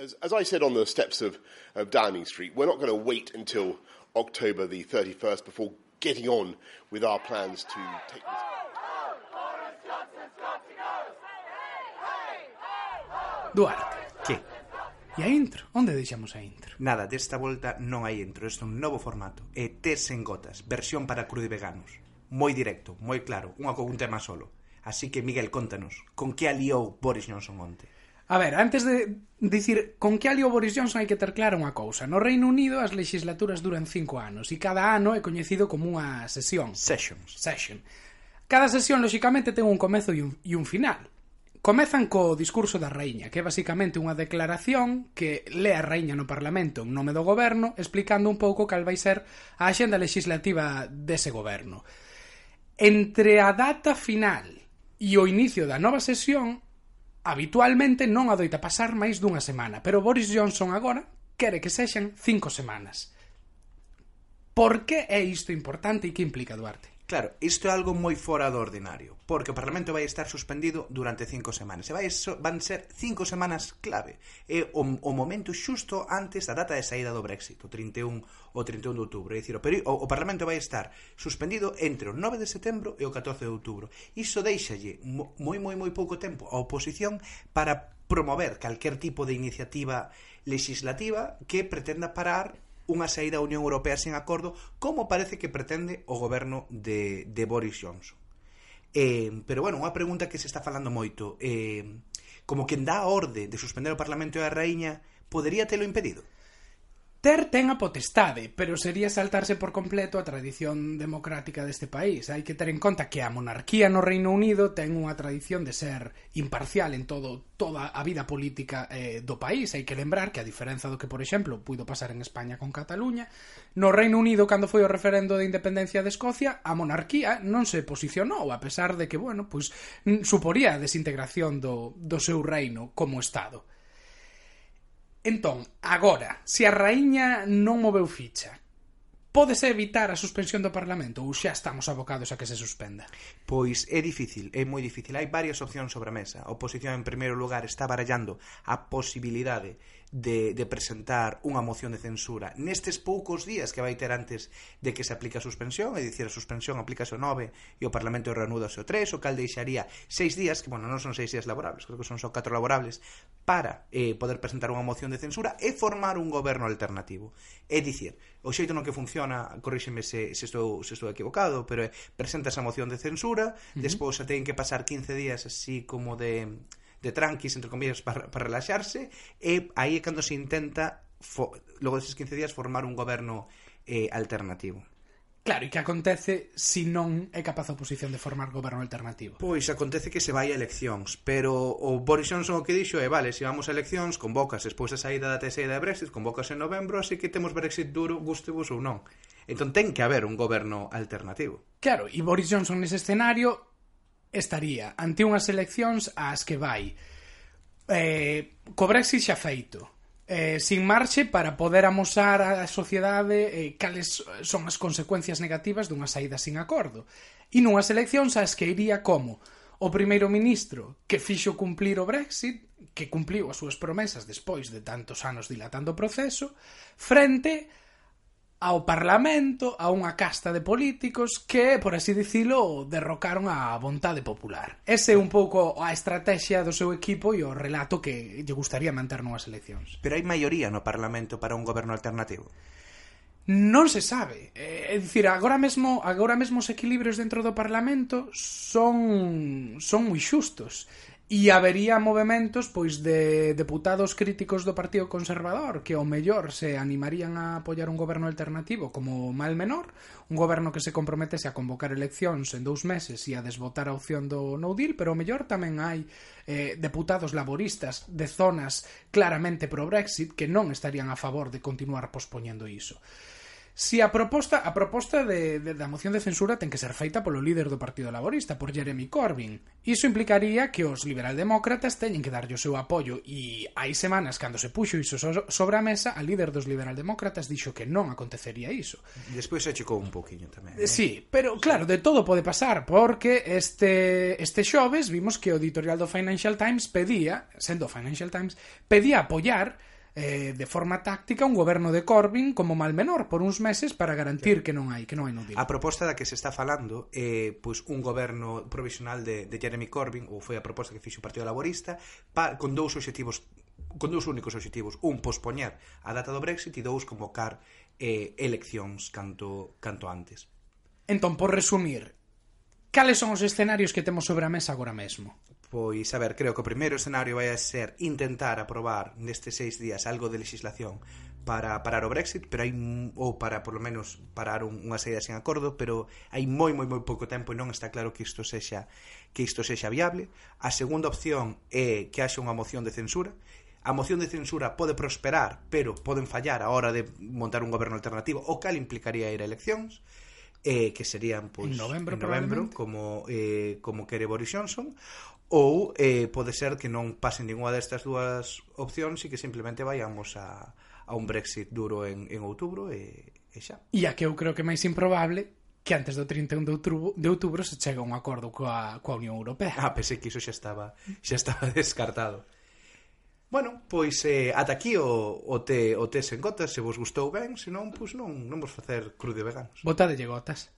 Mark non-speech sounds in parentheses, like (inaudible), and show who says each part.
Speaker 1: as, as I said on the steps of, of Downing Street, we're not going to wait until October the 31st before getting on with our plans to take this.
Speaker 2: Duarte,
Speaker 3: que?
Speaker 2: E a intro? Onde deixamos a intro?
Speaker 3: Nada, desta volta non hai intro, este é un novo formato E tes en gotas, versión para cru e veganos Moi directo, moi claro, unha con un tema solo Así que, Miguel, contanos, con que aliou Boris Johnson onte?
Speaker 2: A ver, antes de dicir con que alio Boris Johnson hai que ter clara unha cousa. No Reino Unido as legislaturas duran cinco anos e cada ano é coñecido como unha sesión.
Speaker 3: Sessions.
Speaker 2: Session. Cada sesión, lóxicamente, ten un comezo e un, e un final. Comezan co discurso da raíña, que é basicamente unha declaración que lea a raíña no Parlamento en nome do goberno, explicando un pouco cal vai ser a axenda legislativa dese goberno. Entre a data final e o inicio da nova sesión Habitualmente non adoita pasar máis dunha semana, pero Boris Johnson agora quere que sexan cinco semanas. Por que é isto importante e que implica Duarte?
Speaker 3: Claro, isto é algo moi fora do ordinario, porque o Parlamento vai estar suspendido durante cinco semanas. E vai, so, van ser cinco semanas clave. É o, o momento xusto antes da data de saída do Brexit, o 31 o 31 de outubro. É dicir, o, peri, o, o Parlamento vai estar suspendido entre o 9 de setembro e o 14 de outubro. Iso deixalle moi moi moi pouco tempo á oposición para promover calquer tipo de iniciativa legislativa que pretenda parar unha saída da Unión Europea sen acordo, como parece que pretende o goberno de, de Boris Johnson. Eh, pero bueno, unha pregunta que se está falando moito. Eh, como quen dá a orde de suspender o Parlamento e a Raíña, podería telo impedido?
Speaker 2: Ter ten a potestade, pero sería saltarse por completo a tradición democrática deste país. Hai que ter en conta que a monarquía no Reino Unido ten unha tradición de ser imparcial en todo toda a vida política eh, do país. Hai que lembrar que, a diferenza do que, por exemplo, puido pasar en España con Cataluña, no Reino Unido, cando foi o referendo de independencia de Escocia, a monarquía non se posicionou, a pesar de que, bueno, pois, suporía a desintegración do, do seu reino como Estado. Entón, agora, se a raíña non moveu ficha, Pódese evitar a suspensión do Parlamento ou xa estamos abocados a que se suspenda?
Speaker 3: Pois é difícil, é moi difícil. Hai varias opcións sobre a mesa. A oposición, en primeiro lugar, está barallando a posibilidade de, de presentar unha moción de censura nestes poucos días que vai ter antes de que se aplique a suspensión, é dicir, a suspensión aplícase o 9 e o Parlamento reanuda o 3, o cal deixaría seis días, que, bueno, non son seis días laborables, creo que son só 4 laborables, para eh, poder presentar unha moción de censura e formar un goberno alternativo. É dicir, o xeito non que funciona, corríxeme se, se, estou, se estou equivocado, pero é, presenta esa moción de censura, uh -huh. despois se ten que pasar 15 días así como de de tranquis, entre comillas, para, para relaxarse, e aí é cando se intenta, fo, logo deses 15 días, formar un goberno eh, alternativo.
Speaker 2: Claro, e que acontece se si non é capaz a oposición de formar goberno alternativo?
Speaker 3: Pois acontece que se vai a eleccións, pero o Boris Johnson o que dixo é, vale, se vamos a eleccións, convocas despois da saída da TSE de Brexit, convocas en novembro, así que temos Brexit duro, gustebus ou non. Entón ten que haber un goberno alternativo.
Speaker 2: Claro, e Boris Johnson nese escenario estaría ante unhas eleccións ás que vai. Eh, co Brexit xa feito. Eh, sin marxe para poder amosar á sociedade eh, cales son as consecuencias negativas dunha saída sin acordo. E nunhas eleccións ás que iría como? O primeiro ministro que fixo cumplir o Brexit, que cumpliu as súas promesas despois de tantos anos dilatando o proceso, frente ao Parlamento, a unha casta de políticos que, por así dicilo, derrocaron a vontade popular. Ese é un pouco a estrategia do seu equipo e o relato que lle gustaría manter nunhas eleccións.
Speaker 3: Pero hai maioría no Parlamento para un goberno alternativo?
Speaker 2: Non se sabe. Eh, é dicir, agora mesmo, agora mesmo os equilibrios dentro do Parlamento son son moi xustos. E habería movimentos pois de deputados críticos do Partido Conservador que ao mellor se animarían a apoiar un goberno alternativo como mal menor, un goberno que se comprometese a convocar eleccións en dous meses e a desbotar a opción do no deal, pero ao mellor tamén hai eh, deputados laboristas de zonas claramente pro Brexit que non estarían a favor de continuar pospoñendo iso. Si a proposta a proposta de, de, da moción de censura ten que ser feita polo líder do Partido Laborista, por Jeremy Corbyn. Iso implicaría que os liberaldemócratas teñen que darlle o seu apoio e hai semanas cando se puxo iso so, sobre a mesa, a líder dos liberaldemócratas dixo que non acontecería iso.
Speaker 3: Despois se achicou un poquinho tamén.
Speaker 2: Eh? Sí, pero claro, de todo pode pasar, porque este este xoves vimos que o editorial do Financial Times pedía, sendo o Financial Times, pedía apoiar eh, de forma táctica un goberno de Corbyn como mal menor por uns meses para garantir que non hai que non hai no deal.
Speaker 3: A proposta da que se está falando é eh, pois un goberno provisional de, de Jeremy Corbyn ou foi a proposta que fixo o Partido Laborista pa, con dous obxectivos con dous únicos obxectivos, un pospoñer a data do Brexit e dous convocar eh, eleccións canto canto antes.
Speaker 2: Entón, por resumir, Cales son os escenarios que temos sobre a mesa agora mesmo?
Speaker 3: Pois, a ver, creo que o primeiro escenario vai a ser intentar aprobar nestes seis días algo de legislación para parar o Brexit, pero hai ou para por lo menos parar un, unha saída sen acordo, pero hai moi moi moi pouco tempo e non está claro que isto sexa que isto sexa viable. A segunda opción é que haxa unha moción de censura a moción de censura pode prosperar, pero poden fallar a hora de montar un goberno alternativo, o cal implicaría ir a eleccións eh, que serían pois,
Speaker 2: en novembro,
Speaker 3: en novembro como, eh, como quere Boris Johnson ou eh, pode ser que non pase ninguna destas dúas opcións e que simplemente vayamos a, a un Brexit duro en, en outubro e, e xa.
Speaker 2: E a que eu creo que máis improbable que antes do 31 de outubro, de outubro se chega a un acordo coa, coa Unión Europea.
Speaker 3: Ah, pensei que iso xa estaba, xa estaba (laughs) descartado. Bueno, pois eh, ata aquí o, o, té, o té sen gotas. Se vos gustou ben, se non, pois non, non vos facer crude veganos.
Speaker 2: Botadelle gotas.